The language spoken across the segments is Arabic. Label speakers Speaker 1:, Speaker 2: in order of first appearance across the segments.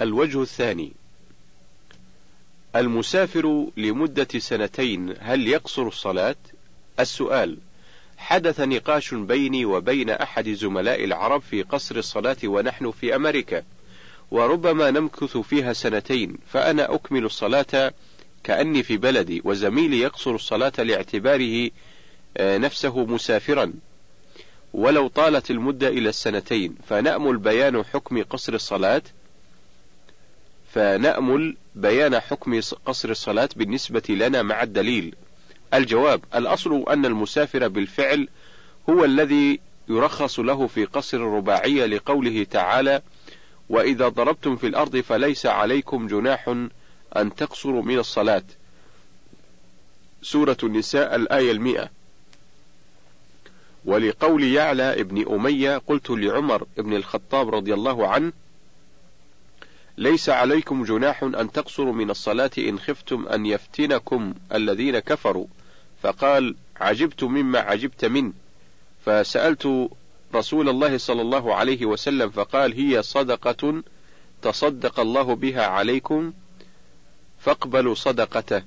Speaker 1: الوجه الثاني. المسافر لمدة سنتين هل يقصر الصلاة؟ السؤال. حدث نقاش بيني وبين أحد زملاء العرب في قصر الصلاة ونحن في أمريكا، وربما نمكث فيها سنتين، فأنا أكمل الصلاة كأني في بلدي، وزميلي يقصر الصلاة لاعتباره آه، نفسه مسافرا، ولو طالت المدة إلى السنتين، فنأمل بيان حكم قصر الصلاة، فنأمل بيان حكم قصر الصلاة بالنسبة لنا مع الدليل. الجواب: الأصل أن المسافر بالفعل هو الذي يرخص له في قصر الرباعية لقوله تعالى: وإذا ضربتم في الأرض فليس عليكم جناح أن تقصروا من الصلاة. سورة النساء الآية المئة. ولقول يعلى ابن أمية قلت لعمر بن الخطاب رضي الله عنه: ليس عليكم جناح أن تقصروا من الصلاة إن خفتم أن يفتنكم الذين كفروا. فقال عجبت مما عجبت منه. فسألت رسول الله صلى الله عليه وسلم فقال هي صدقة تصدق الله بها عليكم؟ فاقبلوا صدقته.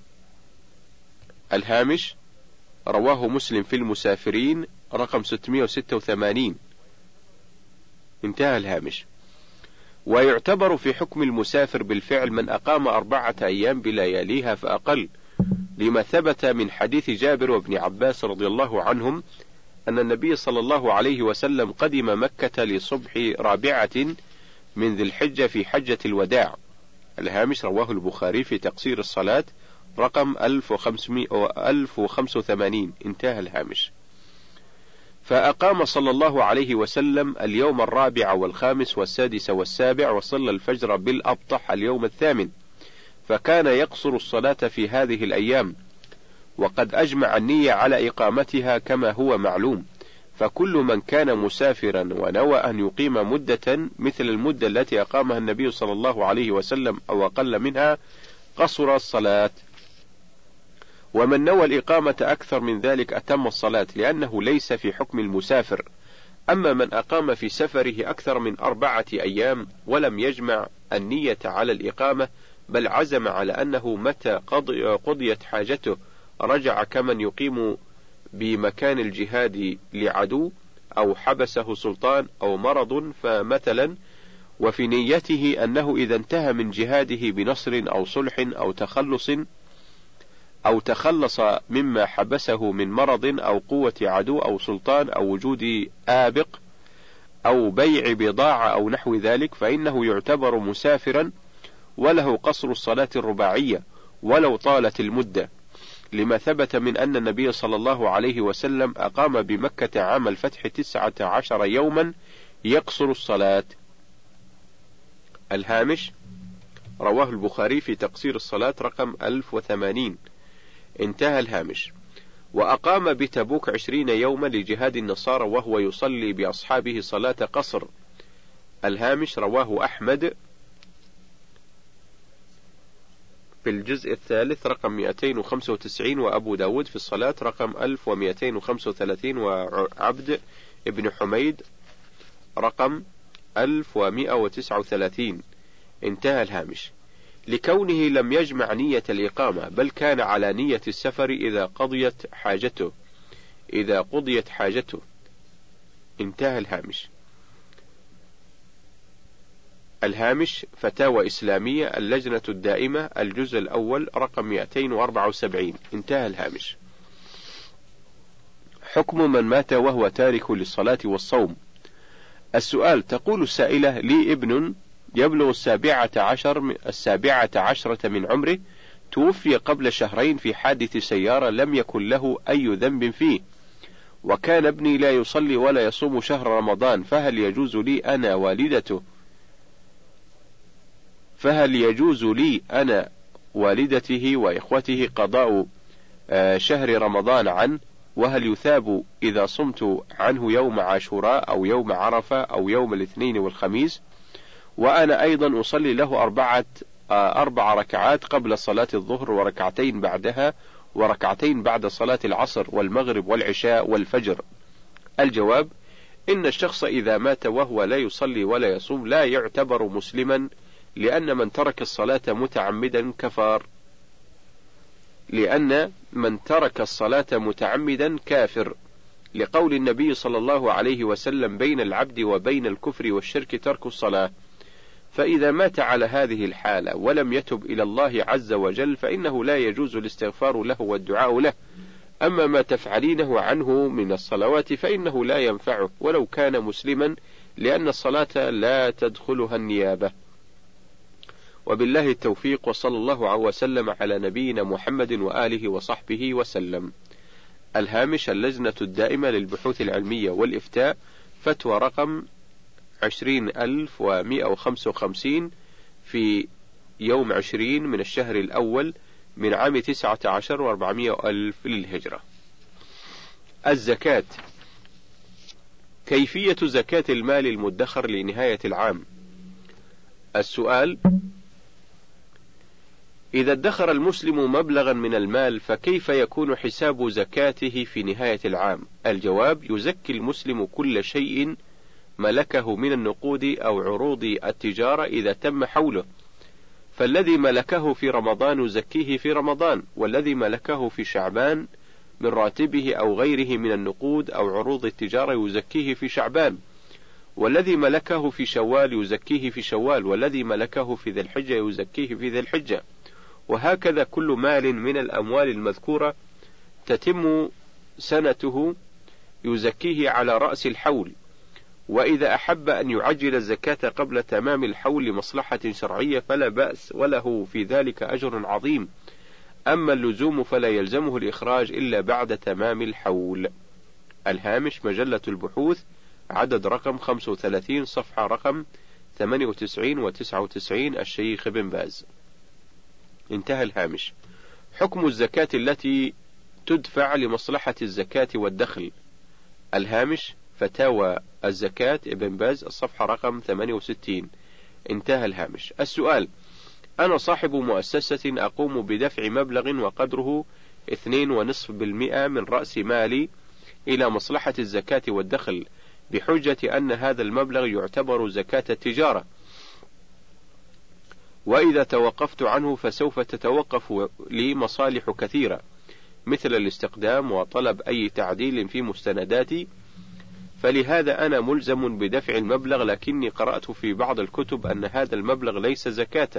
Speaker 1: الهامش رواه مسلم في المسافرين رقم 686 انتهى الهامش. ويعتبر في حكم المسافر بالفعل من أقام أربعة أيام بلياليها فأقل لما ثبت من حديث جابر وابن عباس رضي الله عنهم أن النبي صلى الله عليه وسلم قدم مكة لصبح رابعة من ذي الحجة في حجة الوداع. الهامش رواه البخاري في تقصير الصلاة رقم 1085 انتهى الهامش. فأقام صلى الله عليه وسلم اليوم الرابع والخامس والسادس والسابع وصلى الفجر بالأبطح اليوم الثامن فكان يقصر الصلاة في هذه الأيام وقد أجمع النية على إقامتها كما هو معلوم فكل من كان مسافرا ونوى أن يقيم مدة مثل المدة التي أقامها النبي صلى الله عليه وسلم أو أقل منها قصر الصلاة. ومن نوى الإقامة أكثر من ذلك أتم الصلاة لأنه ليس في حكم المسافر. أما من أقام في سفره أكثر من أربعة أيام ولم يجمع النية على الإقامة بل عزم على أنه متى قضيت حاجته رجع كمن يقيم بمكان الجهاد لعدو أو حبسه سلطان أو مرض فمثلا وفي نيته أنه إذا انتهى من جهاده بنصر أو صلح أو تخلص أو تخلص مما حبسه من مرض أو قوة عدو أو سلطان أو وجود آبق أو بيع بضاعة أو نحو ذلك فإنه يعتبر مسافرا وله قصر الصلاة الرباعية ولو طالت المدة. لما ثبت من أن النبي صلى الله عليه وسلم أقام بمكة عام الفتح تسعة عشر يوما يقصر الصلاة. الهامش رواه البخاري في تقصير الصلاة رقم 1080 انتهى الهامش. وأقام بتبوك عشرين يوما لجهاد النصارى وهو يصلي بأصحابه صلاة قصر. الهامش رواه أحمد في الجزء الثالث رقم 295 وأبو داود في الصلاة رقم 1235 وعبد ابن حميد رقم 1139 انتهى الهامش. لكونه لم يجمع نية الإقامة بل كان على نية السفر إذا قضيت حاجته. إذا قضيت حاجته. انتهى الهامش. الهامش فتاوى إسلامية اللجنة الدائمة الجزء الأول رقم 274 انتهى الهامش. حكم من مات وهو تارك للصلاة والصوم. السؤال تقول السائلة لي ابن يبلغ السابعة عشر السابعة عشرة من عمره توفي قبل شهرين في حادث سيارة لم يكن له أي ذنب فيه. وكان ابني لا يصلي ولا يصوم شهر رمضان فهل يجوز لي أنا والدته؟ فهل يجوز لي أنا والدته وإخوته قضاء آه، شهر رمضان عنه وهل يثاب إذا صمت عنه يوم عاشوراء أو يوم عرفة أو يوم الاثنين والخميس؟ وأنا أيضا أصلي له أربعة آه، أربع ركعات قبل صلاة الظهر وركعتين بعدها وركعتين بعد صلاة العصر والمغرب والعشاء والفجر. الجواب: إن الشخص إذا مات وهو لا يصلي ولا يصوم لا يعتبر مسلما لأن من ترك الصلاة متعمدا كفار. لأن من ترك الصلاة متعمدا كافر. لقول النبي صلى الله عليه وسلم بين العبد وبين الكفر والشرك ترك الصلاة. فإذا مات على هذه الحالة ولم يتب إلى الله عز وجل فإنه لا يجوز الاستغفار له والدعاء له. أما ما تفعلينه عنه من الصلوات فإنه لا ينفعه ولو كان مسلما لأن الصلاة لا تدخلها النيابة. وبالله التوفيق وصلى الله وسلم على نبينا محمد وآله وصحبه وسلم. الهامش اللجنة الدائمة للبحوث العلمية والإفتاء فتوى رقم عشرين ألف ومائة وخمسة وخمسين في يوم عشرين من الشهر الأول من عام تسعة عشر وأربعمائة ألف للهجرة. الزكاة. كيفية زكاة المال المدخر لنهاية العام؟ السؤال إذا ادخر المسلم مبلغا من المال فكيف يكون حساب زكاته في نهاية العام؟ الجواب يزكي المسلم كل شيء ملكه من النقود أو عروض التجارة إذا تم حوله، فالذي ملكه في رمضان يزكيه في رمضان، والذي ملكه في شعبان من راتبه أو غيره من النقود أو عروض التجارة يزكيه في شعبان، والذي ملكه في شوال يزكيه في شوال، والذي ملكه في ذي الحجة يزكيه في ذي الحجة. وهكذا كل مال من الأموال المذكورة تتم سنته يزكيه على رأس الحول. وإذا أحب أن يعجل الزكاة قبل تمام الحول لمصلحة شرعية فلا بأس وله في ذلك أجر عظيم. أما اللزوم فلا يلزمه الإخراج إلا بعد تمام الحول. الهامش مجلة البحوث عدد رقم 35 صفحة رقم 98 و 99 الشيخ بن باز. انتهى الهامش. حكم الزكاة التي تدفع لمصلحة الزكاة والدخل. الهامش فتاوى الزكاة ابن باز الصفحة رقم 68 انتهى الهامش. السؤال أنا صاحب مؤسسة أقوم بدفع مبلغ وقدره اثنين ونصف بالمئة من رأس مالي إلى مصلحة الزكاة والدخل بحجة أن هذا المبلغ يعتبر زكاة التجارة. وإذا توقفت عنه فسوف تتوقف لي مصالح كثيرة مثل الاستقدام وطلب أي تعديل في مستنداتي فلهذا أنا ملزم بدفع المبلغ لكني قرأت في بعض الكتب أن هذا المبلغ ليس زكاة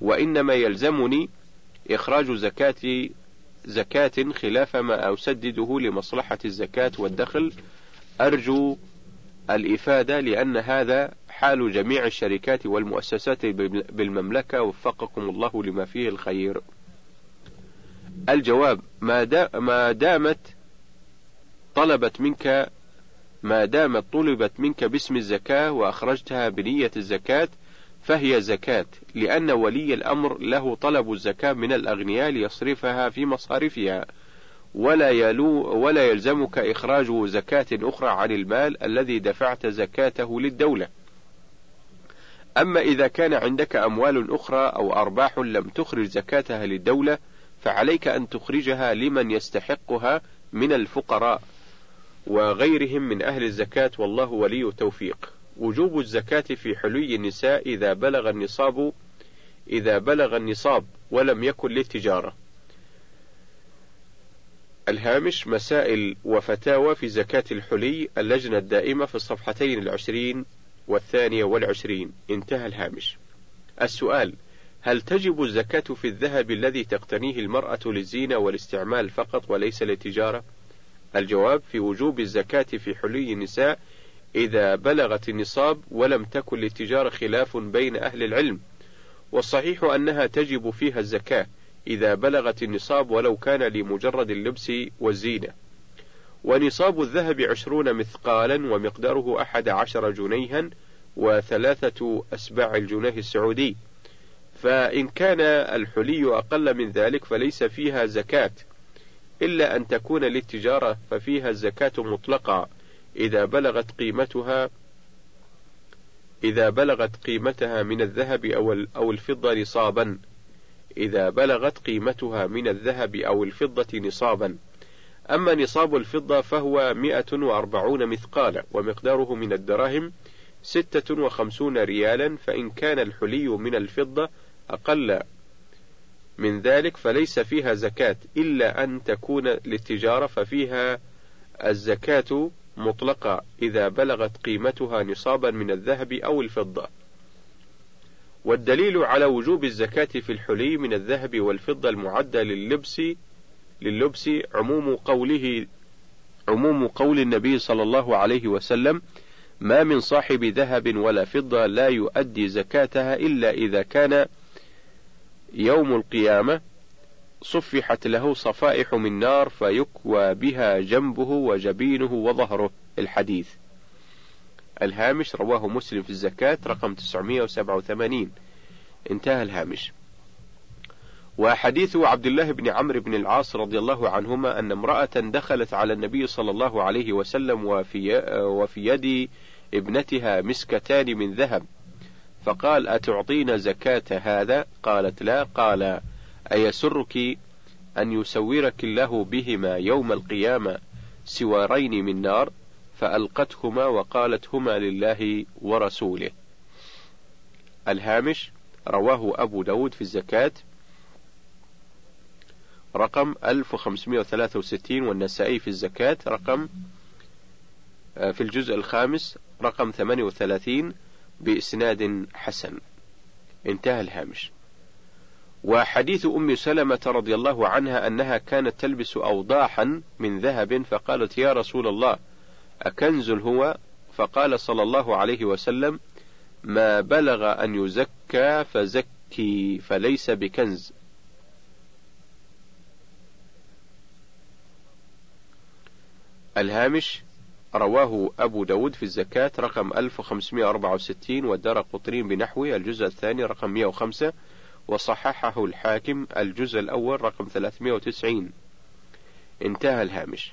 Speaker 1: وإنما يلزمني إخراج زكاة زكاة خلاف ما أسدده لمصلحة الزكاة والدخل أرجو الإفادة لأن هذا حال جميع الشركات والمؤسسات بالمملكة وفقكم الله لما فيه الخير. الجواب ما دامت طلبت منك ما دامت طلبت منك باسم الزكاة وأخرجتها بنية الزكاة فهي زكاة، لأن ولي الأمر له طلب الزكاة من الأغنياء ليصرفها في مصارفها، ولا يلو ولا يلزمك إخراج زكاة أخرى عن المال الذي دفعت زكاته للدولة. أما إذا كان عندك أموال أخرى أو أرباح لم تخرج زكاتها للدولة فعليك أن تخرجها لمن يستحقها من الفقراء وغيرهم من أهل الزكاة والله ولي التوفيق. وجوب الزكاة في حلي النساء إذا بلغ النصاب إذا بلغ النصاب ولم يكن للتجارة. الهامش مسائل وفتاوى في زكاة الحلي اللجنة الدائمة في الصفحتين العشرين والثانية والعشرين انتهى الهامش السؤال هل تجب الزكاة في الذهب الذي تقتنيه المرأة للزينة والاستعمال فقط وليس للتجارة؟ الجواب في وجوب الزكاة في حلي النساء إذا بلغت النصاب ولم تكن للتجارة خلاف بين أهل العلم، والصحيح أنها تجب فيها الزكاة إذا بلغت النصاب ولو كان لمجرد اللبس والزينة. ونصاب الذهب عشرون مثقالا ومقداره أحد عشر جنيها وثلاثة أسباع الجنيه السعودي. فإن كان الحلي أقل من ذلك فليس فيها زكاة. إلا أن تكون للتجارة ففيها الزكاة مطلقة. إذا بلغت قيمتها إذا بلغت قيمتها من الذهب أو أو الفضة نصابا. إذا بلغت قيمتها من الذهب أو الفضة نصابا. أما نصاب الفضة فهو مئة وأربعون مثقالا ومقداره من الدراهم ستة وخمسون ريالا فإن كان الحلي من الفضة أقل. من ذلك فليس فيها زكاة إلا أن تكون للتجارة ففيها الزكاة مطلقة إذا بلغت قيمتها نصابا من الذهب أو الفضة. والدليل على وجوب الزكاة في الحلي من الذهب والفضة المعدة لللبس لللبس عموم قوله عموم قول النبي صلى الله عليه وسلم ما من صاحب ذهب ولا فضة لا يؤدي زكاتها إلا إذا كان يوم القيامة صفحت له صفائح من نار فيكوى بها جنبه وجبينه وظهره. الحديث الهامش رواه مسلم في الزكاة رقم 987 انتهى الهامش. وحديث عبد الله بن عمرو بن العاص رضي الله عنهما أن امرأة دخلت على النبي صلى الله عليه وسلم وفي, وفي يد ابنتها مسكتان من ذهب. فقال أتعطين زكاة هذا؟ قالت لا. قال أيسرك أن يسورك الله بهما يوم القيامة سوارين من نار؟ فألقتهما وقالت هما لله ورسوله. الهامش رواه أبو داود في الزكاة. رقم 1563 والنسائي في الزكاة. رقم آه، في الجزء الخامس رقم 38 بإسناد حسن. انتهى الهامش. وحديث أم سلمة رضي الله عنها أنها كانت تلبس أوضاحا من ذهب فقالت يا رسول الله أكنز هو؟ فقال صلى الله عليه وسلم ما بلغ أن يزكى فزكي فليس بكنز. الهامش رواه أبو داود في الزكاة رقم 1564 والدار قطرين بنحوه الجزء الثاني رقم 105 وصححه الحاكم الجزء الأول رقم 390 انتهى الهامش.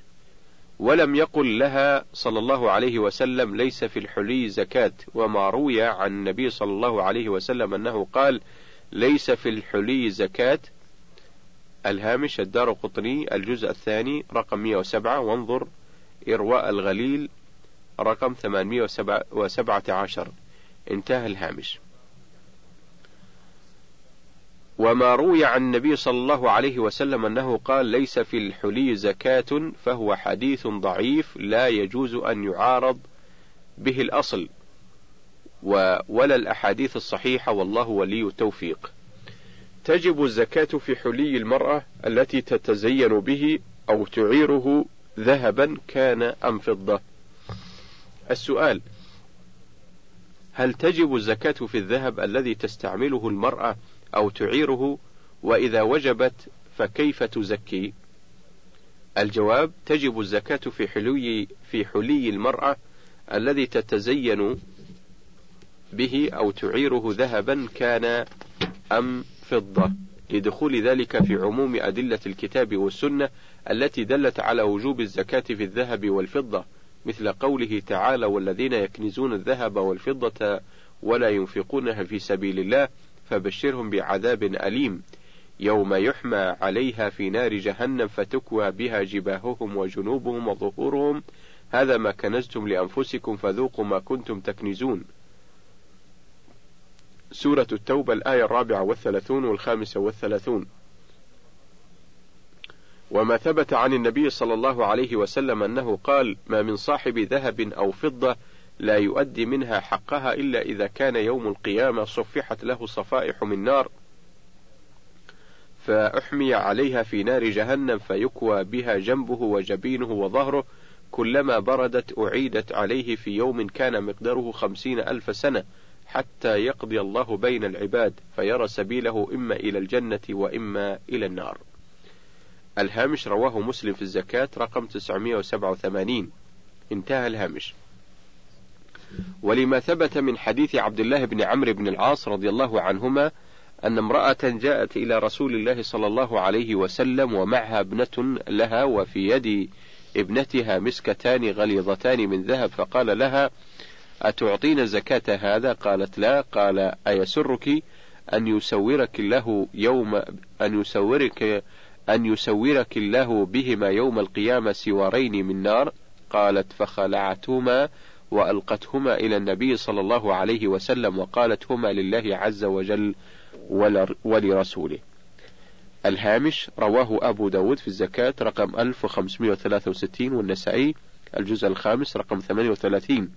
Speaker 1: ولم يقل لها صلى الله عليه وسلم ليس في الحلي زكاة وما روي عن النبي صلى الله عليه وسلم أنه قال ليس في الحلي زكاة. الهامش الدار قطني الجزء الثاني رقم 107 وانظر إرواء الغليل رقم 817 انتهى الهامش. وما روي عن النبي صلى الله عليه وسلم أنه قال ليس في الحلي زكاة فهو حديث ضعيف لا يجوز أن يعارض به الأصل ولا الأحاديث الصحيحة والله ولي التوفيق. تجب الزكاة في حلي المرأة التي تتزين به أو تعيره ذهبا كان أم فضة. السؤال هل تجب الزكاة في الذهب الذي تستعمله المرأة أو تعيره؟ وإذا وجبت فكيف تزكي؟ الجواب تجب الزكاة في حلي في حلي المرأة الذي تتزين به أو تعيره ذهبا كان أم فضة. لدخول ذلك في عموم أدلة الكتاب والسنة التي دلت على وجوب الزكاة في الذهب والفضة مثل قوله تعالى والذين يكنزون الذهب والفضة ولا ينفقونها في سبيل الله فبشرهم بعذاب أليم. يوم يحمى عليها في نار جهنم فتكوى بها جباههم وجنوبهم وظهورهم. هذا ما كنزتم لأنفسكم فذوقوا ما كنتم تكنزون. سورة التوبة الآية الرابعة والثلاثون والخامسة والثلاثون. وما ثبت عن النبي صلى الله عليه وسلم أنه قال ما من صاحب ذهب أو فضة لا يؤدي منها حقها إلا إذا كان يوم القيامة صفحت له صفائح من نار فأحمي عليها في نار جهنم فيكوى بها جنبه وجبينه وظهره كلما بردت أعيدت عليه في يوم كان مقداره خمسين ألف سنة حتى يقضي الله بين العباد فيرى سبيله إما إلى الجنة وإما إلى النار. الهامش رواه مسلم في الزكاة رقم 987 انتهى الهامش. ولما ثبت من حديث عبد الله بن عمرو بن العاص رضي الله عنهما أن امرأة جاءت إلى رسول الله صلى الله عليه وسلم ومعها ابنة لها وفي يد ابنتها مسكتان غليظتان من ذهب فقال لها أتعطين زكاة هذا؟ قالت لا. قال أيسرك أن يسورك الله يوم أن يسورك أن يسورك الله بهما يوم القيامة سوارين من نار؟ قالت فخلعتهما وألقتهما إلى النبي صلى الله عليه وسلم وقالت هما لله عز وجل ولرسوله. الهامش رواه أبو داود في الزكاة رقم 1563 والنسائي الجزء الخامس رقم 38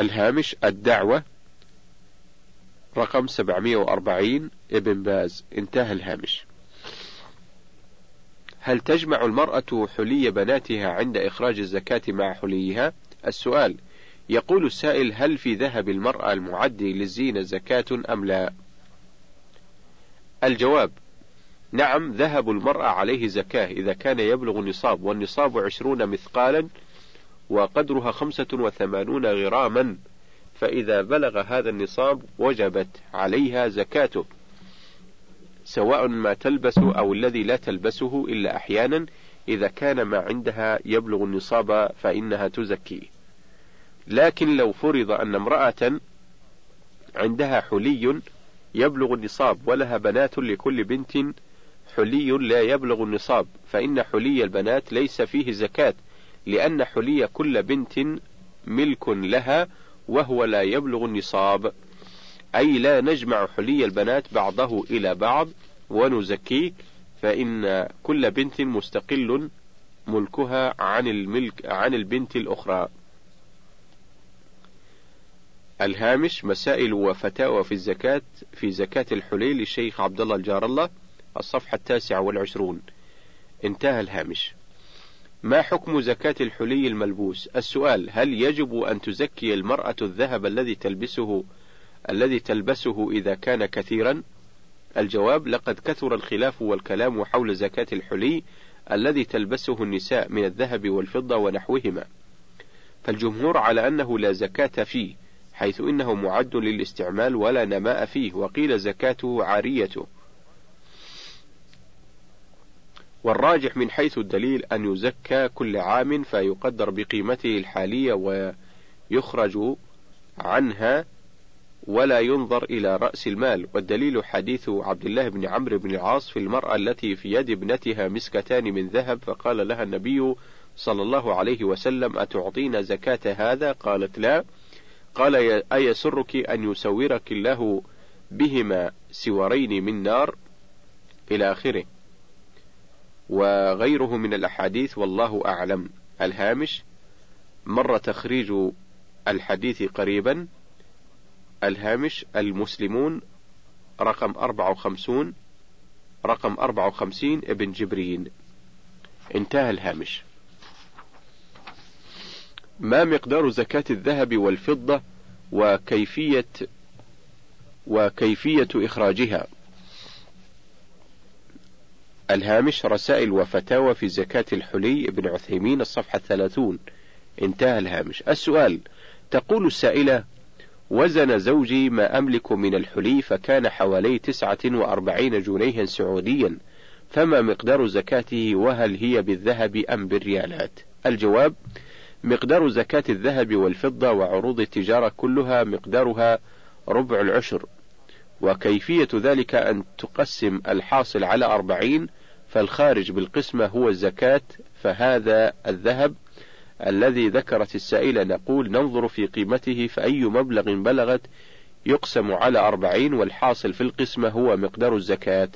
Speaker 1: الهامش الدعوة رقم 740 ابن باز انتهى الهامش هل تجمع المرأة حلي بناتها عند إخراج الزكاة مع حليها؟ السؤال يقول السائل هل في ذهب المرأة المعدي للزينة زكاة أم لا؟ الجواب نعم ذهب المرأة عليه زكاة إذا كان يبلغ النصاب والنصاب عشرون مثقالا وقدرها خمسة وثمانون غراما فإذا بلغ هذا النصاب وجبت عليها زكاته سواء ما تلبس أو الذي لا تلبسه إلا أحيانا إذا كان ما عندها يبلغ النصاب فإنها تزكيه لكن لو فرض أن امرأة عندها حلي يبلغ النصاب ولها بنات لكل بنت حلي لا يبلغ النصاب فإن حلي البنات ليس فيه زكاة. لأن حلي كل بنت ملك لها وهو لا يبلغ النصاب. أي لا نجمع حلي البنات بعضه إلى بعض ونزكيه فإن كل بنت مستقل ملكها عن الملك عن البنت الأخرى. الهامش مسائل وفتاوى في الزكاة في زكاة الحلي للشيخ عبد الله الجار الله الصفحة التاسعة والعشرون. انتهى الهامش. ما حكم زكاة الحلي الملبوس؟ السؤال هل يجب أن تزكي المرأة الذهب الذي تلبسه الذي تلبسه إذا كان كثيرا؟ الجواب لقد كثر الخلاف والكلام حول زكاة الحلي الذي تلبسه النساء من الذهب والفضة ونحوهما. فالجمهور على أنه لا زكاة فيه حيث إنه معد للاستعمال ولا نماء فيه وقيل زكاته عاريته. والراجح من حيث الدليل أن يزكى كل عام فيقدر بقيمته الحالية ويخرج عنها ولا ينظر إلى رأس المال. والدليل حديث عبد الله بن عمرو بن العاص في المرأة التي في يد ابنتها مسكتان من ذهب فقال لها النبي صلى الله عليه وسلم أتعطين زكاة هذا؟ قالت لا. قال أيسرك أن يسورك الله بهما سورين من نار إلى آخره. وغيره من الأحاديث والله أعلم. الهامش مر تخريج الحديث قريبا. الهامش المسلمون رقم 54 رقم 54 ابن جبرين انتهى الهامش. ما مقدار زكاة الذهب والفضة وكيفية وكيفية إخراجها؟ الهامش رسائل وفتاوى في زكاة الحلي ابن عثيمين الصفحة الثلاثون. انتهى الهامش. السؤال تقول السائلة وزن زوجي ما أملك من الحلي فكان حوالي تسعة وأربعين جنيها سعوديا فما مقدار زكاته وهل هي بالذهب أم بالريالات؟ الجواب مقدار زكاة الذهب والفضة وعروض التجارة كلها مقدارها ربع العشر. وكيفية ذلك أن تقسم الحاصل على أربعين فالخارج بالقسمة هو الزكاة فهذا الذهب الذي ذكرت السائلة نقول ننظر في قيمته فأي مبلغ بلغت يقسم على أربعين والحاصل في القسمة هو مقدار الزكاة.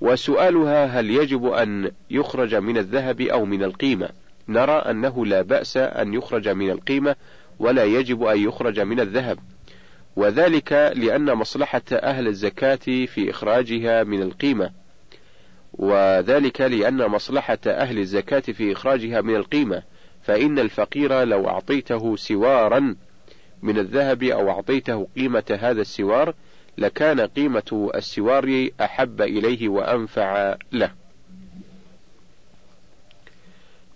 Speaker 1: وسؤالها هل يجب أن يخرج من الذهب أو من القيمة؟ نرى أنه لا بأس أن يخرج من القيمة ولا يجب أن يخرج من الذهب. وذلك لأن مصلحة أهل الزكاة في إخراجها من القيمة. وذلك لأن مصلحة أهل الزكاة في إخراجها من القيمة. فإن الفقير لو أعطيته سوارا من الذهب أو أعطيته قيمة هذا السوار لكان قيمة السوار أحب إليه وأنفع له.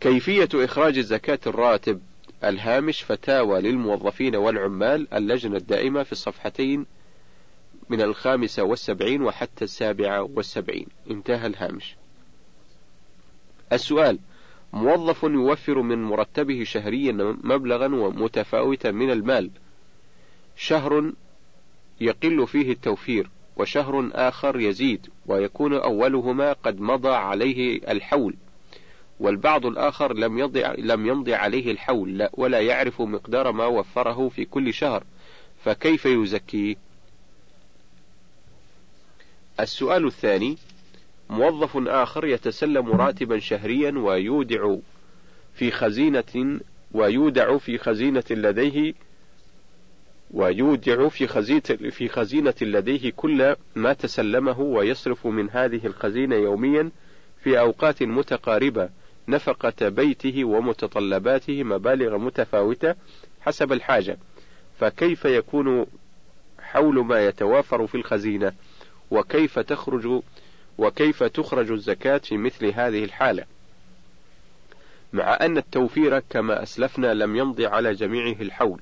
Speaker 1: كيفية إخراج الزكاة الراتب؟ الهامش فتاوى للموظفين والعمال اللجنة الدائمة في الصفحتين من الخامسة والسبعين وحتى السابعة والسبعين. انتهى الهامش. السؤال موظف يوفر من مرتبه شهريا مبلغا متفاوتا من المال. شهر يقل فيه التوفير وشهر آخر يزيد ويكون أولهما قد مضى عليه الحول. والبعض الآخر لم يضع لم يمضي عليه الحول ولا يعرف مقدار ما وفره في كل شهر فكيف يزكيه؟ السؤال الثاني موظف آخر يتسلم راتبا شهريا ويودع في خزينة ويودع في خزينة لديه ويودع في خزينة في خزينة لديه كل ما تسلمه ويصرف من هذه الخزينة يوميا في أوقات متقاربة نفقة بيته ومتطلباته مبالغ متفاوتة حسب الحاجة. فكيف يكون حول ما يتوافر في الخزينة؟ وكيف تخرج وكيف تخرج الزكاة في مثل هذه الحالة؟ مع أن التوفير كما أسلفنا لم يمضي على جميعه الحول.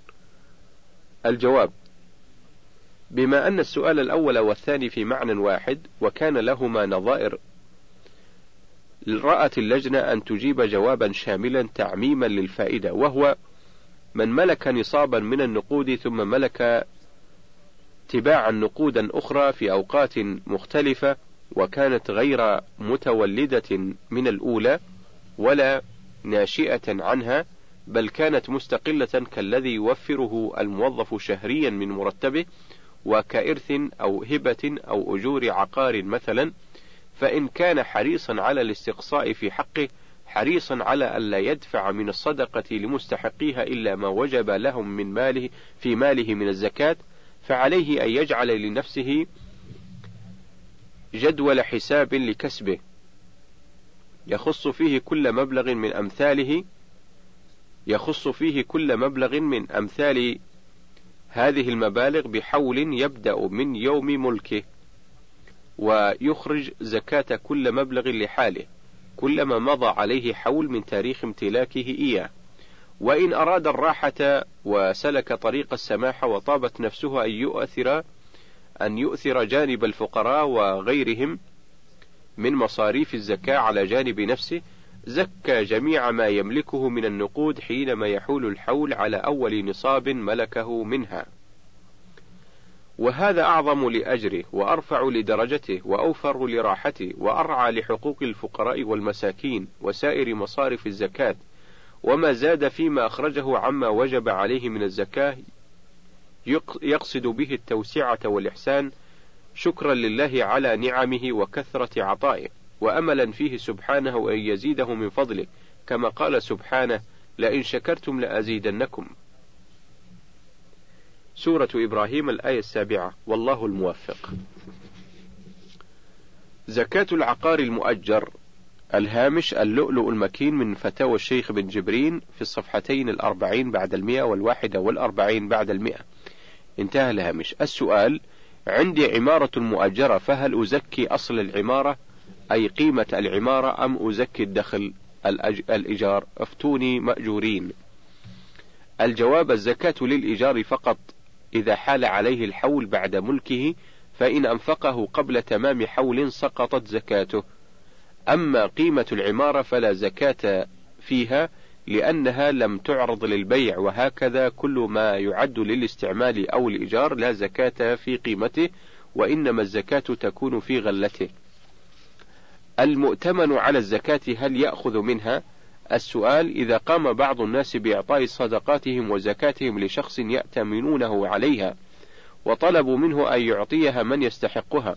Speaker 1: الجواب بما أن السؤال الأول والثاني في معنى واحد وكان لهما نظائر رأت اللجنة أن تجيب جوابا شاملا تعميما للفائدة وهو من ملك نصابا من النقود ثم ملك تباعا نقودا أخرى في أوقات مختلفة وكانت غير متولدة من الأولى ولا ناشئة عنها بل كانت مستقلة كالذي يوفره الموظف شهريا من مرتبه وكإرث أو هبة أو أجور عقار مثلا. فإن كان حريصا على الاستقصاء في حقه حريصا على ألا يدفع من الصدقة لمستحقيها إلا ما وجب لهم من ماله في ماله من الزكاة فعليه أن يجعل لنفسه جدول حساب لكسبه. يخص فيه كل مبلغ من أمثاله يخص فيه كل مبلغ من أمثال هذه المبالغ بحول يبدأ من يوم ملكه. ويخرج زكاة كل مبلغ لحاله كلما مضى عليه حول من تاريخ امتلاكه إياه وإن أراد الراحة وسلك طريق السماحة وطابت نفسه أن يؤثر أن يؤثر جانب الفقراء وغيرهم من مصاريف الزكاة على جانب نفسه زكى جميع ما يملكه من النقود حينما يحول الحول على أول نصاب ملكه منها. وهذا أعظم لأجره وأرفع لدرجته وأوفر لراحته وأرعى لحقوق الفقراء والمساكين وسائر مصارف الزكاة وما زاد فيما أخرجه عما وجب عليه من الزكاة يقصد به التوسعة والإحسان شكرا لله على نعمه وكثرة عطائه وأملا فيه سبحانه أن يزيده من فضله كما قال سبحانه لئن شكرتم لأزيدنكم. سورة إبراهيم الآية السابعة. والله الموفق. زكاة العقار المؤجر الهامش اللؤلؤ المكين من فتاوى الشيخ بن جبرين في الصفحتين الأربعين بعد المئة والواحدة والأربعين بعد المئة. انتهى الهامش. السؤال عندي عمارة مؤجرة فهل أزكي أصل العمارة؟ أي قيمة العمارة؟ أم أزكي الدخل؟ الإيجار؟ افتوني مأجورين. الجواب الزكاة للإيجار فقط. إذا حال عليه الحول بعد ملكه فإن أنفقه قبل تمام حول سقطت زكاته أما قيمة العمارة فلا زكاة فيها لأنها لم تعرض للبيع وهكذا كل ما يعد للاستعمال أو الإيجار لا زكاة في قيمته وإنما الزكاة تكون في غلته. المؤتمن على الزكاة هل يأخذ منها؟ السؤال إذا قام بعض الناس بإعطاء صدقاتهم وزكاتهم لشخص يأتمنونه عليها وطلبوا منه أن يعطيها من يستحقها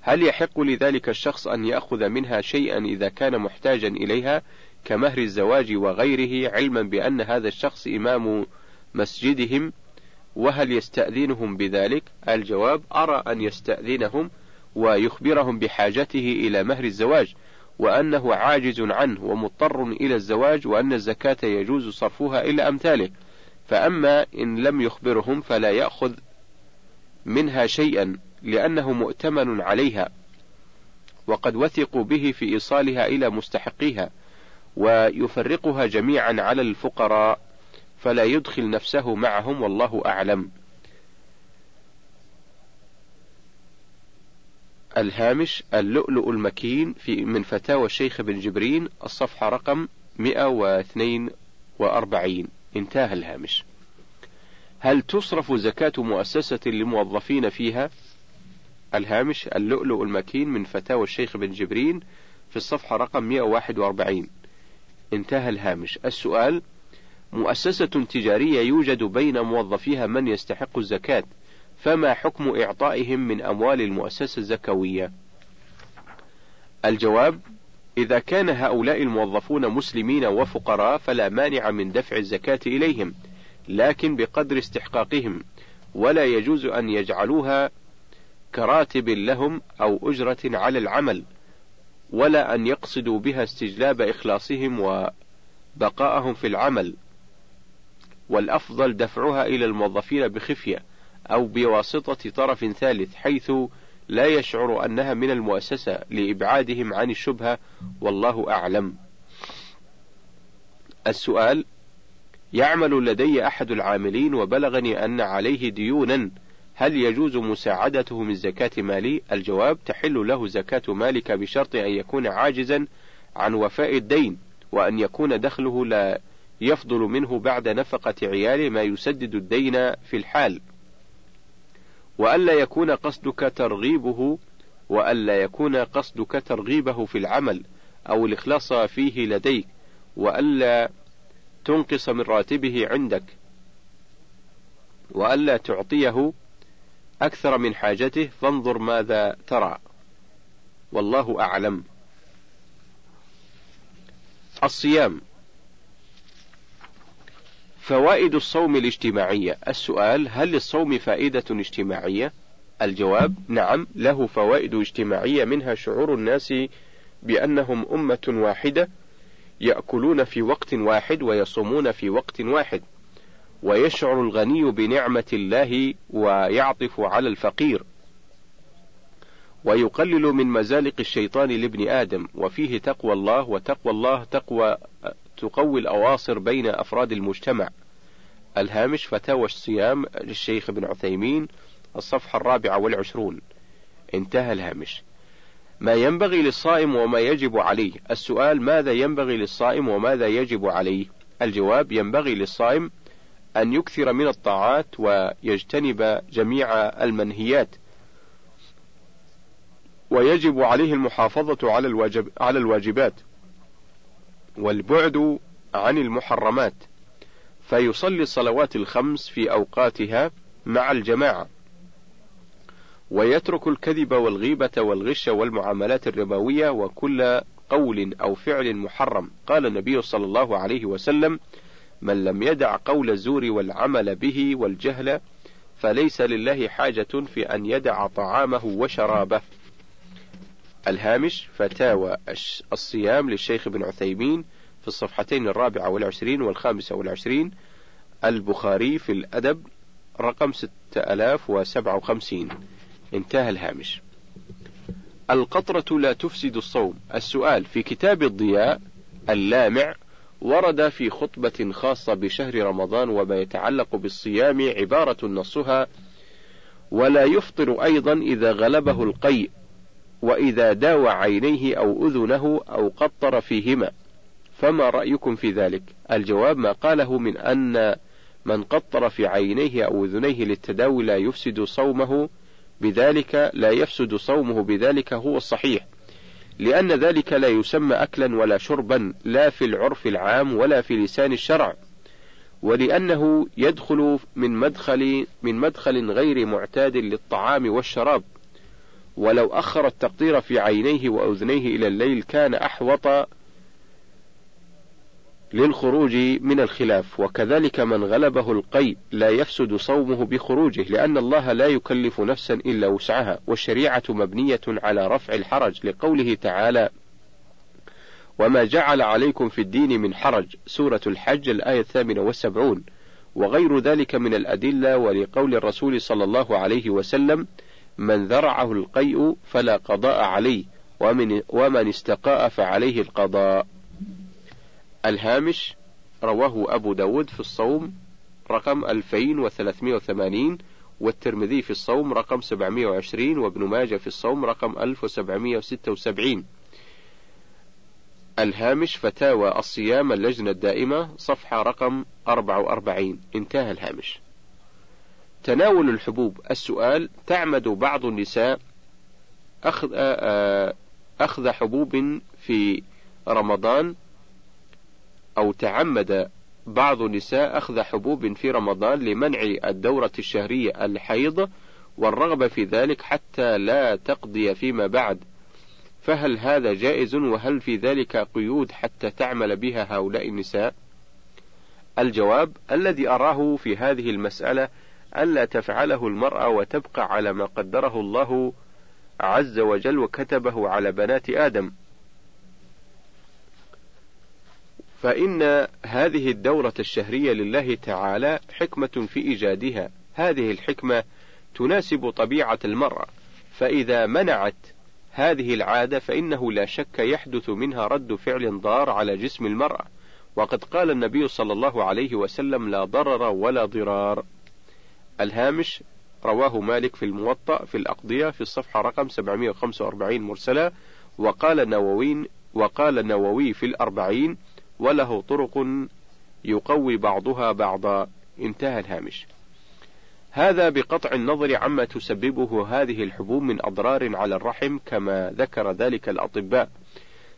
Speaker 1: هل يحق لذلك الشخص أن يأخذ منها شيئا إذا كان محتاجا إليها كمهر الزواج وغيره علما بأن هذا الشخص إمام مسجدهم وهل يستأذنهم بذلك؟ الجواب أرى أن يستأذنهم ويخبرهم بحاجته إلى مهر الزواج وأنه عاجز عنه ومضطر إلى الزواج وأن الزكاة يجوز صرفها إلى أمثاله. فأما إن لم يخبرهم فلا يأخذ منها شيئا لأنه مؤتمن عليها وقد وثقوا به في إيصالها إلى مستحقيها ويفرقها جميعا على الفقراء فلا يدخل نفسه معهم والله أعلم. الهامش اللؤلؤ المكين في من فتاوى الشيخ بن جبرين الصفحة رقم 142 انتهى الهامش. هل تصرف زكاة مؤسسة للموظفين فيها؟ الهامش اللؤلؤ المكين من فتاوى الشيخ بن جبرين في الصفحة رقم 141 انتهى الهامش. السؤال مؤسسة تجارية يوجد بين موظفيها من يستحق الزكاة فما حكم إعطائهم من أموال المؤسسة الزكوية؟ الجواب إذا كان هؤلاء الموظفون مسلمين وفقراء فلا مانع من دفع الزكاة إليهم لكن بقدر استحقاقهم ولا يجوز أن يجعلوها كراتب لهم أو أجرة على العمل ولا أن يقصدوا بها استجلاب إخلاصهم وبقاءهم في العمل. والأفضل دفعها إلى الموظفين بخفية أو بواسطة طرف ثالث حيث لا يشعر أنها من المؤسسة لإبعادهم عن الشبهة والله أعلم. السؤال: يعمل لدي أحد العاملين وبلغني أن عليه ديونا هل يجوز مساعدته من زكاة مالي؟ الجواب: تحل له زكاة مالك بشرط أن يكون عاجزا عن وفاء الدين، وأن يكون دخله لا يفضل منه بعد نفقة عياله ما يسدد الدين في الحال. وألا يكون قصدك ترغيبه وألا يكون قصدك ترغيبه في العمل أو الإخلاص فيه لديك وألا تنقص من راتبه عندك وألا تعطيه أكثر من حاجته فانظر ماذا ترى. والله أعلم. الصيام. فوائد الصوم الاجتماعية. السؤال هل للصوم فائدة اجتماعية؟ الجواب نعم له فوائد اجتماعية منها شعور الناس بأنهم أمة واحدة يأكلون في وقت واحد ويصومون في وقت واحد ويشعر الغني بنعمة الله ويعطف على الفقير. ويقلل من مزالق الشيطان لابن آدم وفيه تقوى الله وتقوى الله تقوى تقوي الأواصر بين أفراد المجتمع. الهامش فتاوى الصيام للشيخ ابن عثيمين الصفحة الرابعة والعشرون. انتهى الهامش. ما ينبغي للصائم وما يجب عليه. السؤال ماذا ينبغي للصائم وماذا يجب عليه؟ الجواب ينبغي للصائم أن يكثر من الطاعات ويجتنب جميع المنهيات. ويجب عليه المحافظة على الواجب على الواجبات. والبعد عن المحرمات فيصلي الصلوات الخمس في أوقاتها مع الجماعة ويترك الكذب والغيبة والغش والمعاملات الربوية وكل قول أو فعل محرم. قال النبي صلى الله عليه وسلم من لم يدع قول الزور والعمل به والجهل فليس لله حاجة في أن يدع طعامه وشرابه. الهامش فتاوى الصيام للشيخ ابن عثيمين في الصفحتين الرابعة والعشرين والخامسة والعشرين البخاري في الأدب رقم ستة ألاف وسبعة وخمسين. انتهى الهامش. القطرة لا تفسد الصوم. السؤال في كتاب الضياء اللامع ورد في خطبة خاصة بشهر رمضان وما يتعلق بالصيام عبارة نصها ولا يفطر أيضا إذا غلبه القيء. وإذا داوى عينيه أو أذنه أو قطر فيهما. فما رأيكم في ذلك؟ الجواب ما قاله من أن من قطر في عينيه أو أذنيه للتداوي لا يفسد صومه بذلك لا يفسد صومه بذلك هو الصحيح لأن ذلك لا يسمى أكلا ولا شربا لا في العرف العام ولا في لسان الشرع. ولأنه يدخل من مدخل من مدخل غير معتاد للطعام والشراب. ولو أخر التقطير في عينيه وأذنيه إلى الليل كان أحوط للخروج من الخلاف. وكذلك من غلبه القي لا يفسد صومه بخروجه لأن الله لا يكلف نفسا إلا وسعها. والشريعة مبنية على رفع الحرج لقوله تعالى وما جعل عليكم في الدين من حرج سورة الحج الآية الثامنة والسبعون. وغير ذلك من الأدلة ولقول الرسول صلى الله عليه وسلم من ذرعه القيء فلا قضاء عليه ومن, ومن استقاء فعليه القضاء. الهامش رواه أبو داود في الصوم رقم 2380 والترمذي في الصوم رقم 720 وابن ماجه في الصوم رقم 1776 الهامش فتاوى الصيام اللجنة الدائمة صفحة رقم 44 انتهى الهامش. تناول الحبوب. السؤال تعمد بعض النساء أخذ, أخذ حبوب في رمضان أو تعمد بعض النساء أخذ حبوب في رمضان لمنع الدورة الشهرية الحيض والرغبة في ذلك حتى لا تقضي فيما بعد. فهل هذا جائز وهل في ذلك قيود حتى تعمل بها هؤلاء النساء؟ الجواب الذي أراه في هذه المسألة ألا تفعله المرأة وتبقى على ما قدره الله عز وجل وكتبه على بنات آدم. فإن هذه الدورة الشهرية لله تعالى حكمة في إيجادها. هذه الحكمة تناسب طبيعة المرأة. فإذا منعت هذه العادة فإنه لا شك يحدث منها رد فعل ضار على جسم المرأة. وقد قال النبي صلى الله عليه وسلم لا ضرر ولا ضرار الهامش رواه مالك في الموطأ في الأقضية في الصفحة رقم 745 مرسلة وقال النووي وقال النووي في الأربعين وله طرق يقوي بعضها بعضا. انتهى الهامش. هذا بقطع النظر عما تسببه هذه الحبوب من أضرار على الرحم كما ذكر ذلك الأطباء.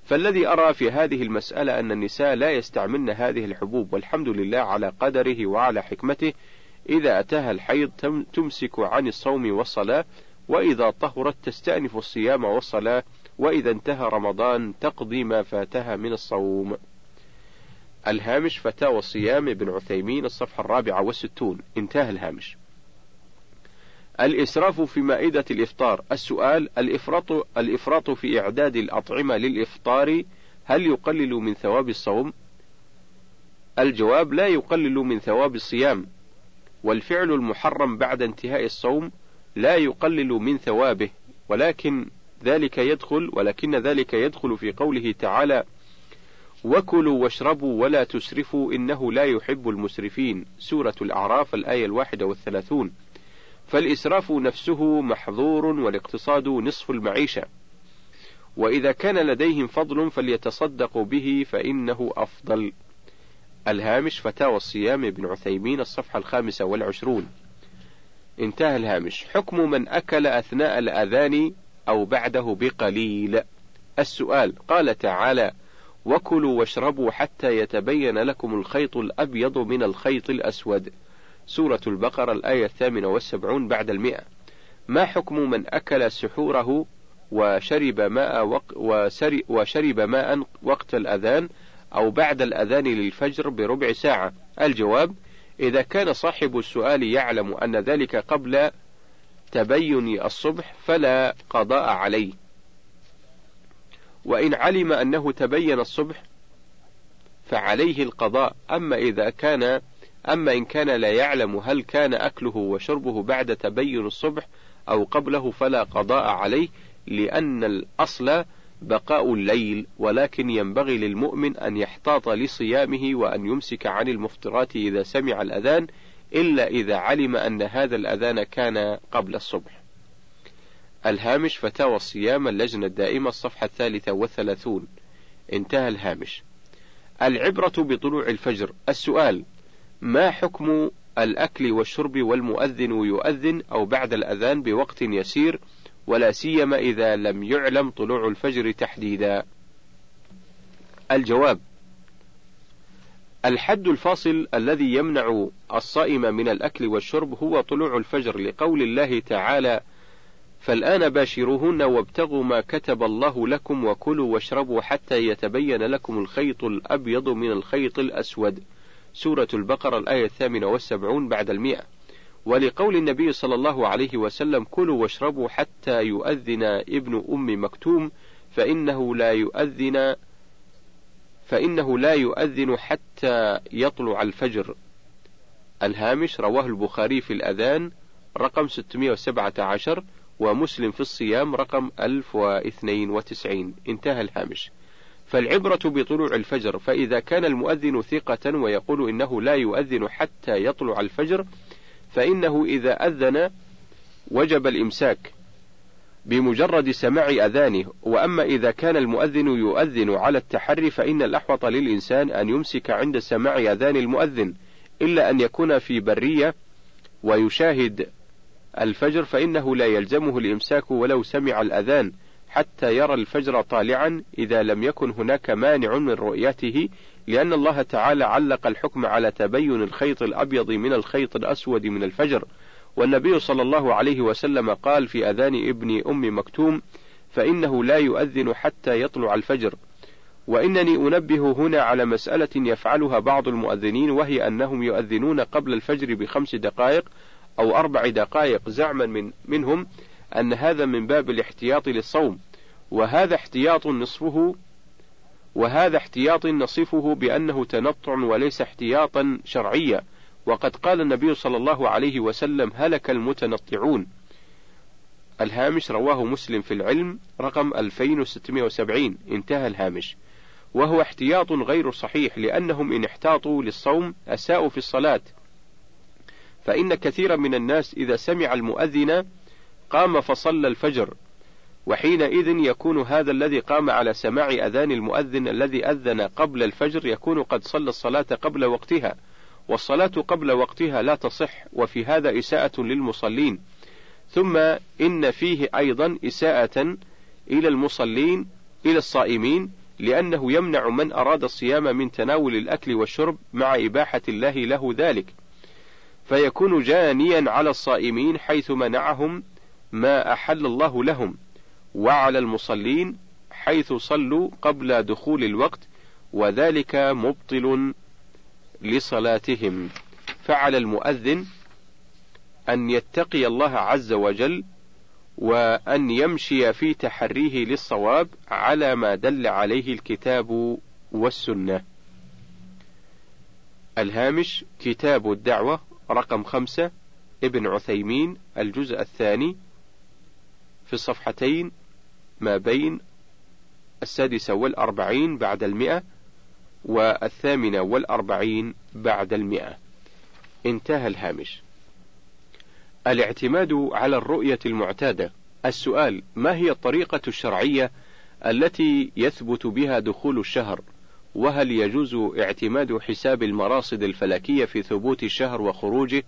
Speaker 1: فالذي أرى في هذه المسألة أن النساء لا يستعملن هذه الحبوب والحمد لله على قدره وعلى حكمته إذا أتاها الحيض تمسك عن الصوم والصلاة وإذا طهرت تستأنف الصيام والصلاة وإذا انتهى رمضان تقضي ما فاتها من الصوم. الهامش فتاوى الصيام ابن عثيمين الصفحة الرابعة والستون. انتهى الهامش. الإسراف في مائدة الإفطار. السؤال الإفراط, الإفراط في إعداد الأطعمة للإفطار هل يقلل من ثواب الصوم؟ الجواب لا يقلل من ثواب الصيام. والفعل المحرم بعد انتهاء الصوم لا يقلل من ثوابه ولكن ذلك يدخل ولكن ذلك يدخل في قوله تعالى وكلوا واشربوا ولا تسرفوا إنه لا يحب المسرفين. سورة الأعراف الآية الواحدة والثلاثون. فالإسراف نفسه محظور والاقتصاد نصف المعيشة. وإذا كان لديهم فضل فليتصدقوا به فإنه أفضل. الهامش فتاوى الصيام ابن عثيمين الصفحة الخامسة والعشرون. انتهى الهامش. حكم من أكل أثناء الأذان أو بعده بقليل. السؤال قال تعالى وكلوا واشربوا حتى يتبين لكم الخيط الأبيض من الخيط الأسود. سورة البقرة الآية الثامنة والسبعون بعد المئة. ما حكم من أكل سحوره وشرب ماء وق وشرب ماء وقت الأذان أو بعد الأذان للفجر بربع ساعة. الجواب إذا كان صاحب السؤال يعلم أن ذلك قبل تبين الصبح فلا قضاء عليه. وإن علم أنه تبين الصبح فعليه القضاء. أما إذا كان أما إن كان لا يعلم هل كان أكله وشربه بعد تبين الصبح أو قبله فلا قضاء عليه لأن الأصل بقاء الليل ولكن ينبغي للمؤمن أن يحتاط لصيامه وأن يمسك عن المفطرات إذا سمع الأذان إلا إذا علم أن هذا الأذان كان قبل الصبح. الهامش فتاوى الصيام اللجنة الدائمة الصفحة الثالثة والثلاثون. انتهى الهامش. العبرة بطلوع الفجر. السؤال ما حكم الأكل والشرب والمؤذن يؤذن أو بعد الأذان بوقت يسير؟ ولا سيما إذا لم يعلم طلوع الفجر تحديدا. الجواب الحد الفاصل الذي يمنع الصائم من الأكل والشرب هو طلوع الفجر لقول الله تعالى فالآن باشروهن وابتغوا ما كتب الله لكم وكلوا واشربوا حتى يتبين لكم الخيط الأبيض من الخيط الأسود. سورة البقرة الآية الثامنة والسبعون بعد المئة. ولقول النبي صلى الله عليه وسلم كلوا واشربوا حتى يؤذن ابن أم مكتوم فإنه لا يؤذن فإنه لا يؤذن حتى يطلع الفجر. الهامش رواه البخاري في الأذان رقم 617 ومسلم في الصيام رقم 1092 انتهى الهامش. فالعبرة بطلوع الفجر فإذا كان المؤذن ثقة ويقول إنه لا يؤذن حتى يطلع الفجر فإنه إذا أذن وجب الإمساك بمجرد سماع أذانه. وأما إذا كان المؤذن يؤذن على التحري فإن الأحوط للإنسان أن يمسك عند سماع أذان المؤذن. إلا أن يكون في برية ويشاهد الفجر فإنه لا يلزمه الإمساك ولو سمع الأذان حتى يرى الفجر طالعا. إذا لم يكن هناك مانع من رؤيته لأن الله تعالى علق الحكم على تبين الخيط الأبيض من الخيط الأسود من الفجر. والنبي صلى الله عليه وسلم قال في أذان ابن أم مكتوم فإنه لا يؤذن حتى يطلع الفجر. وإنني أنبه هنا على مسألة يفعلها بعض المؤذنين وهي أنهم يؤذنون قبل الفجر بخمس دقائق أو أربع دقائق زعما من منهم أن هذا من باب الاحتياط للصوم. وهذا احتياط نصفه وهذا احتياط نصفه بأنه تنطع وليس احتياطا شرعيا. وقد قال النبي صلى الله عليه وسلم هلك المتنطعون. الهامش رواه مسلم في العلم رقم 2670 انتهى الهامش. وهو احتياط غير صحيح لأنهم إن احتاطوا للصوم أساءوا في الصلاة. فإن كثيرا من الناس إذا سمع المؤذن قام فصلى الفجر. وحينئذ يكون هذا الذي قام على سماع أذان المؤذن الذي أذن قبل الفجر يكون قد صلى الصلاة قبل وقتها والصلاة قبل وقتها لا تصح وفي هذا إساءة للمصلين. ثم إن فيه أيضا إساءة إلى المصلين إلى الصائمين لأنه يمنع من أراد الصيام من تناول الأكل والشرب مع إباحة الله له ذلك. فيكون جانيا على الصائمين حيث منعهم ما أحل الله لهم. وعلى المصلين حيث صلوا قبل دخول الوقت وذلك مبطل لصلاتهم فعلى المؤذن أن يتقي الله عز وجل وأن يمشي في تحريه للصواب على ما دل عليه الكتاب والسنة. الهامش كتاب الدعوة رقم خمسة ابن عثيمين الجزء الثاني في الصفحتين ما بين السادسة والأربعين بعد المئة والثامنة والأربعين بعد المئة. انتهى الهامش. الاعتماد على الرؤية المعتادة. السؤال ما هي الطريقة الشرعية التي يثبت بها دخول الشهر؟ وهل يجوز اعتماد حساب المراصد الفلكية في ثبوت الشهر وخروجه؟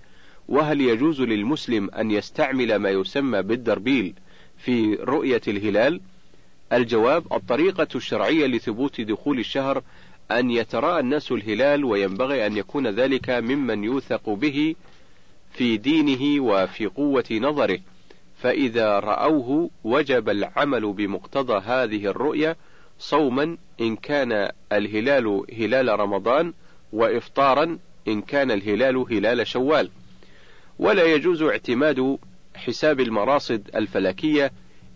Speaker 1: وهل يجوز للمسلم أن يستعمل ما يسمى بالدربيل في رؤية الهلال الجواب الطريقة الشرعية لثبوت دخول الشهر أن يتراءى الناس الهلال وينبغي أن يكون ذلك ممن يوثق به في دينه وفي قوة نظره. فإذا رأوه وجب العمل بمقتضى هذه الرؤية صوما إن كان الهلال هلال رمضان وإفطارا إن كان الهلال هلال شوال. ولا يجوز اعتماد حساب المراصد الفلكية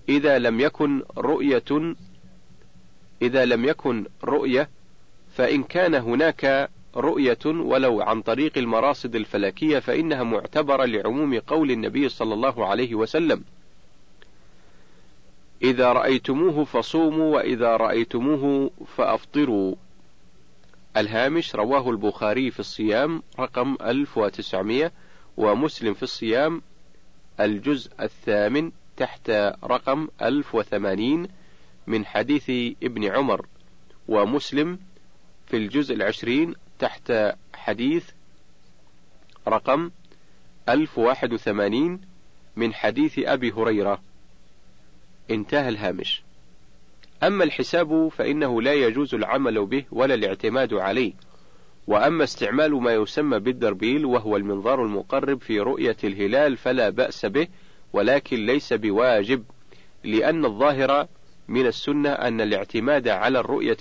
Speaker 1: إذا لم يكن رؤية إذا لم يكن رؤية فإن كان هناك رؤية ولو عن طريق المراصد الفلكية فإنها معتبرة لعموم قول النبي صلى الله عليه وسلم. إذا رأيتموه فصوموا وإذا رأيتموه فأفطروا. الهامش رواه البخاري في الصيام رقم 1900 ومسلم في الصيام الجزء الثامن تحت رقم 1080 من حديث ابن عمر ومسلم في الجزء العشرين تحت حديث رقم 1081 من حديث أبي هريرة. انتهى الهامش. أما الحساب فإنه لا يجوز العمل به ولا الاعتماد عليه. وأما استعمال ما يسمى بالدربيل وهو المنظار المقرب في رؤية الهلال فلا بأس به ولكن ليس بواجب لأن الظاهر من السنة أن الاعتماد على الرؤية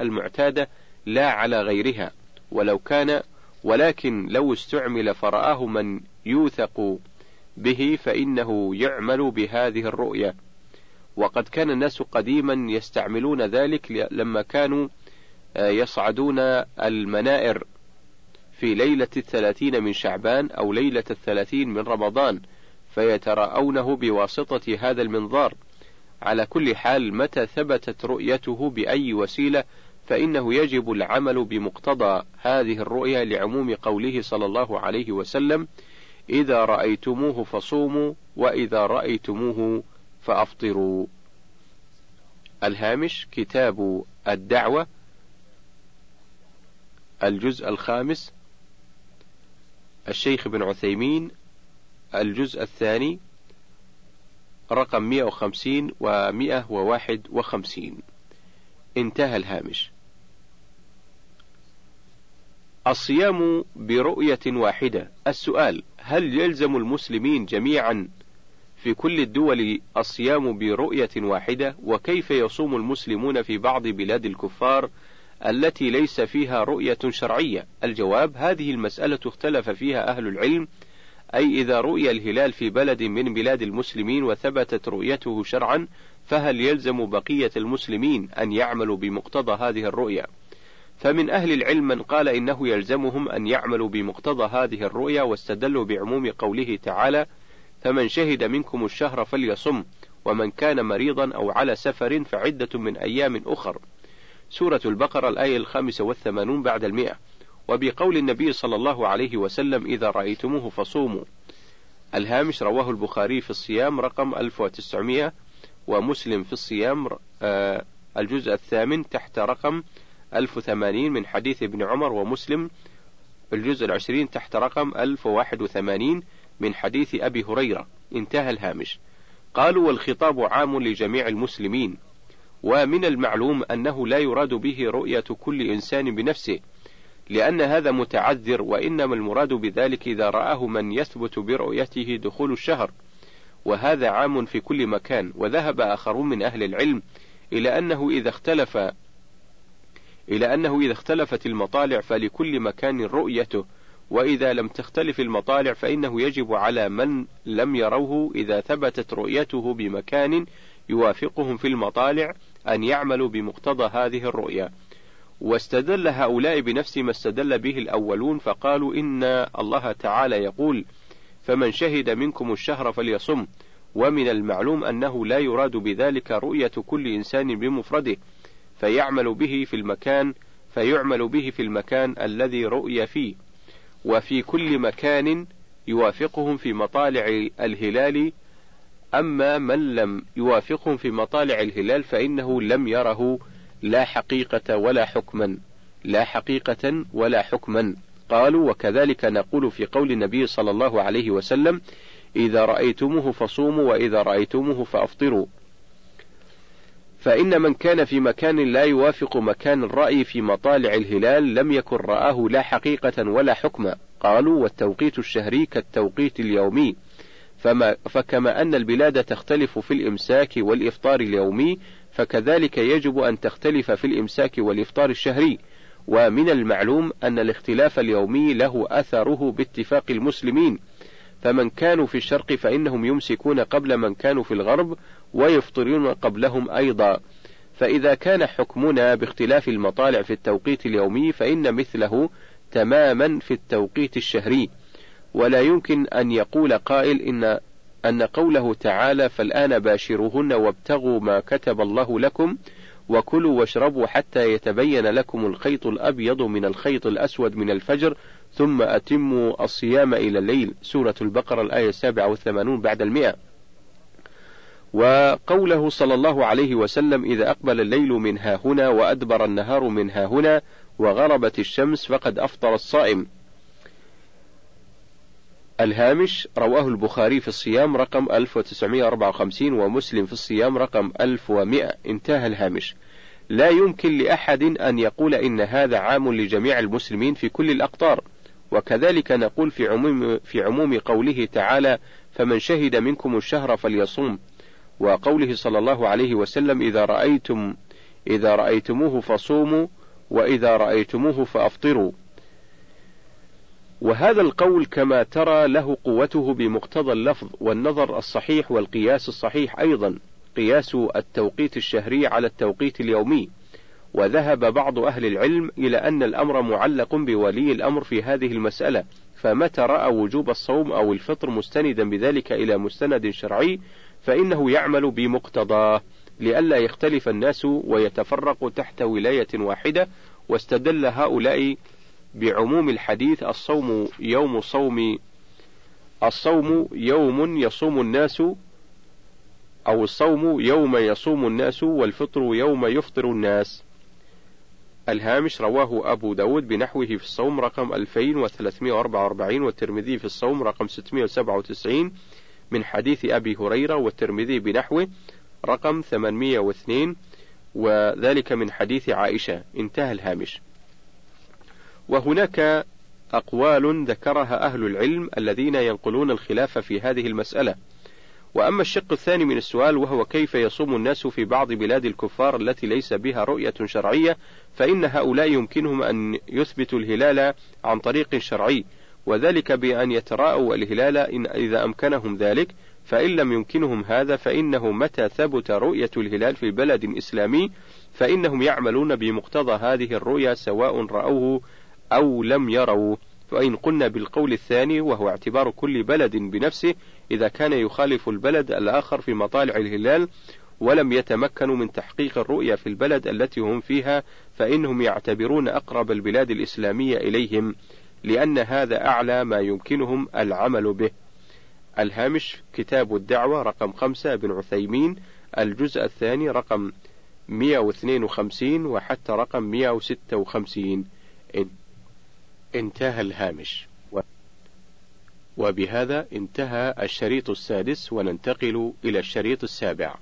Speaker 1: المعتادة لا على غيرها. ولو كان ولكن لو استعمل فرآه من يوثق به فإنه يعمل بهذه الرؤية. وقد كان الناس قديما يستعملون ذلك لما كانوا يصعدون المنائر في ليلة الثلاثين من شعبان أو ليلة الثلاثين من رمضان فيتراءونه بواسطة هذا المنظار على كل حال متى ثبتت رؤيته بأي وسيلة فإنه يجب العمل بمقتضى هذه الرؤيا لعموم قوله صلى الله عليه وسلم: إذا رأيتموه فصوموا وإذا رأيتموه فأفطروا. الهامش كتاب الدعوة الجزء الخامس الشيخ بن عثيمين الجزء الثاني رقم 150 و 151 انتهى الهامش. الصيام برؤية واحدة. السؤال هل يلزم المسلمين جميعا في كل الدول الصيام برؤية واحدة؟ وكيف يصوم المسلمون في بعض بلاد الكفار التي ليس فيها رؤية شرعية. الجواب هذه المسألة اختلف فيها أهل العلم أي إذا رؤي الهلال في بلد من بلاد المسلمين وثبتت رؤيته شرعا فهل يلزم بقية المسلمين أن يعملوا بمقتضى هذه الرؤيا فمن أهل العلم من قال إنه يلزمهم أن يعملوا بمقتضى هذه الرؤيا واستدلوا بعموم قوله تعالى فمن شهد منكم الشهر فليصم ومن كان مريضا أو على سفر فعدة من أيام أخر سورة البقرة الآية الخامسة والثمانون بعد المئة. وبقول النبي صلى الله عليه وسلم إذا رأيتموه فصوموا. الهامش رواه البخاري في الصيام رقم 1900 ومسلم في الصيام آه، الجزء الثامن تحت رقم 1080 من حديث ابن عمر ومسلم. الجزء العشرين تحت رقم 1081 من حديث أبي هريرة. انتهى الهامش. قالوا والخطاب عام لجميع المسلمين. ومن المعلوم أنه لا يراد به رؤية كل إنسان بنفسه لأن هذا متعذر وإنما المراد بذلك إذا رآه من يثبت برؤيته دخول الشهر. وهذا عام في كل مكان وذهب آخرون من أهل العلم إلى أنه إذا اختلف إلى أنه إذا اختلفت المطالع فلكل مكان رؤيته. وإذا لم تختلف المطالع فإنه يجب على من لم يروه إذا ثبتت رؤيته بمكان يوافقهم في المطالع أن يعملوا بمقتضى هذه الرؤيا. واستدل هؤلاء بنفس ما استدل به الأولون فقالوا إن الله تعالى يقول فمن شهد منكم الشهر فليصم. ومن المعلوم أنه لا يراد بذلك رؤية كل إنسان بمفرده فيعمل به في المكان فيعمل به في المكان الذي رؤي فيه. وفي كل مكان يوافقهم في مطالع الهلال أما من لم يوافقهم في مطالع الهلال فإنه لم يره لا حقيقة ولا حكما لا حقيقة ولا حكما. قالوا وكذلك نقول في قول النبي صلى الله عليه وسلم إذا رأيتموه فصوموا وإذا رأيتموه فأفطروا. فإن من كان في مكان لا يوافق مكان الرأي في مطالع الهلال لم يكن رآه لا حقيقة ولا حكما. قالوا والتوقيت الشهري كالتوقيت اليومي. فما فكما أن البلاد تختلف في الإمساك والإفطار اليومي فكذلك يجب أن تختلف في الإمساك والإفطار الشهري. ومن المعلوم أن الاختلاف اليومي له أثره باتفاق المسلمين. فمن كانوا في الشرق فإنهم يمسكون قبل من كانوا في الغرب ويفطرون قبلهم أيضا. فإذا كان حكمنا باختلاف المطالع في التوقيت اليومي فإن مثله تماما في التوقيت الشهري. ولا يمكن أن يقول قائل إن أن قوله تعالى فالآن باشروهن وابتغوا ما كتب الله لكم وكلوا واشربوا حتى يتبين لكم الخيط الأبيض من الخيط الأسود من الفجر ثم أتموا الصيام إلى الليل. سورة البقرة الآية السابعة والثمانون بعد المئة. وقوله صلى الله عليه وسلم إذا أقبل الليل من ها هنا وأدبر النهار من ها هنا وغربت الشمس فقد أفطر الصائم. الهامش رواه البخاري في الصيام رقم 1954 ومسلم في الصيام رقم 1100 انتهى الهامش. لا يمكن لأحد أن يقول إن هذا عام لجميع المسلمين في كل الأقطار. وكذلك نقول في عموم, في عموم قوله تعالى فمن شهد منكم الشهر فليصوم وقوله صلى الله عليه وسلم إذا رأيتم إذا رأيتموه فصوموا وإذا رأيتموه فأفطروا وهذا القول كما ترى له قوته بمقتضى اللفظ والنظر الصحيح والقياس الصحيح أيضا قياس التوقيت الشهري على التوقيت اليومي. وذهب بعض أهل العلم إلى أن الأمر معلق بولي الأمر في هذه المسألة فمتى رأى وجوب الصوم أو الفطر مستندا بذلك إلى مستند شرعي فإنه يعمل بمقتضاه لئلا يختلف الناس ويتفرقوا تحت ولاية واحدة واستدل هؤلاء بعموم الحديث الصوم يوم صوم الصوم يوم يصوم الناس أو الصوم يوم يصوم الناس والفطر يوم يفطر الناس. الهامش رواه أبو داود بنحوه في الصوم رقم 2344 والترمذي في الصوم رقم 697 من حديث أبي هريرة والترمذي بنحوه رقم 802 وذلك من حديث عائشة. انتهى الهامش. وهناك أقوال ذكرها أهل العلم الذين ينقلون الخلاف في هذه المسألة. وأما الشق الثاني من السؤال وهو كيف يصوم الناس في بعض بلاد الكفار التي ليس بها رؤية شرعية فإن هؤلاء يمكنهم أن يثبتوا الهلال عن طريق شرعي وذلك بأن يتراءوا الهلال إن إذا أمكنهم ذلك. فإن لم يمكنهم هذا فإنه متى ثبت رؤية الهلال في بلد إسلامي؟ فإنهم يعملون بمقتضى هذه الرؤيا سواء رأوه أو لم يروا فإن قلنا بالقول الثاني وهو اعتبار كل بلد بنفسه إذا كان يخالف البلد الآخر في مطالع الهلال ولم يتمكنوا من تحقيق الرؤيا في البلد التي هم فيها فإنهم يعتبرون أقرب البلاد الإسلامية إليهم لأن هذا أعلى ما يمكنهم العمل به. الهامش كتاب الدعوة رقم خمسة بن عثيمين الجزء الثاني رقم 152 وحتى رقم 156 انتهى الهامش. وبهذا انتهى الشريط السادس وننتقل إلى الشريط السابع.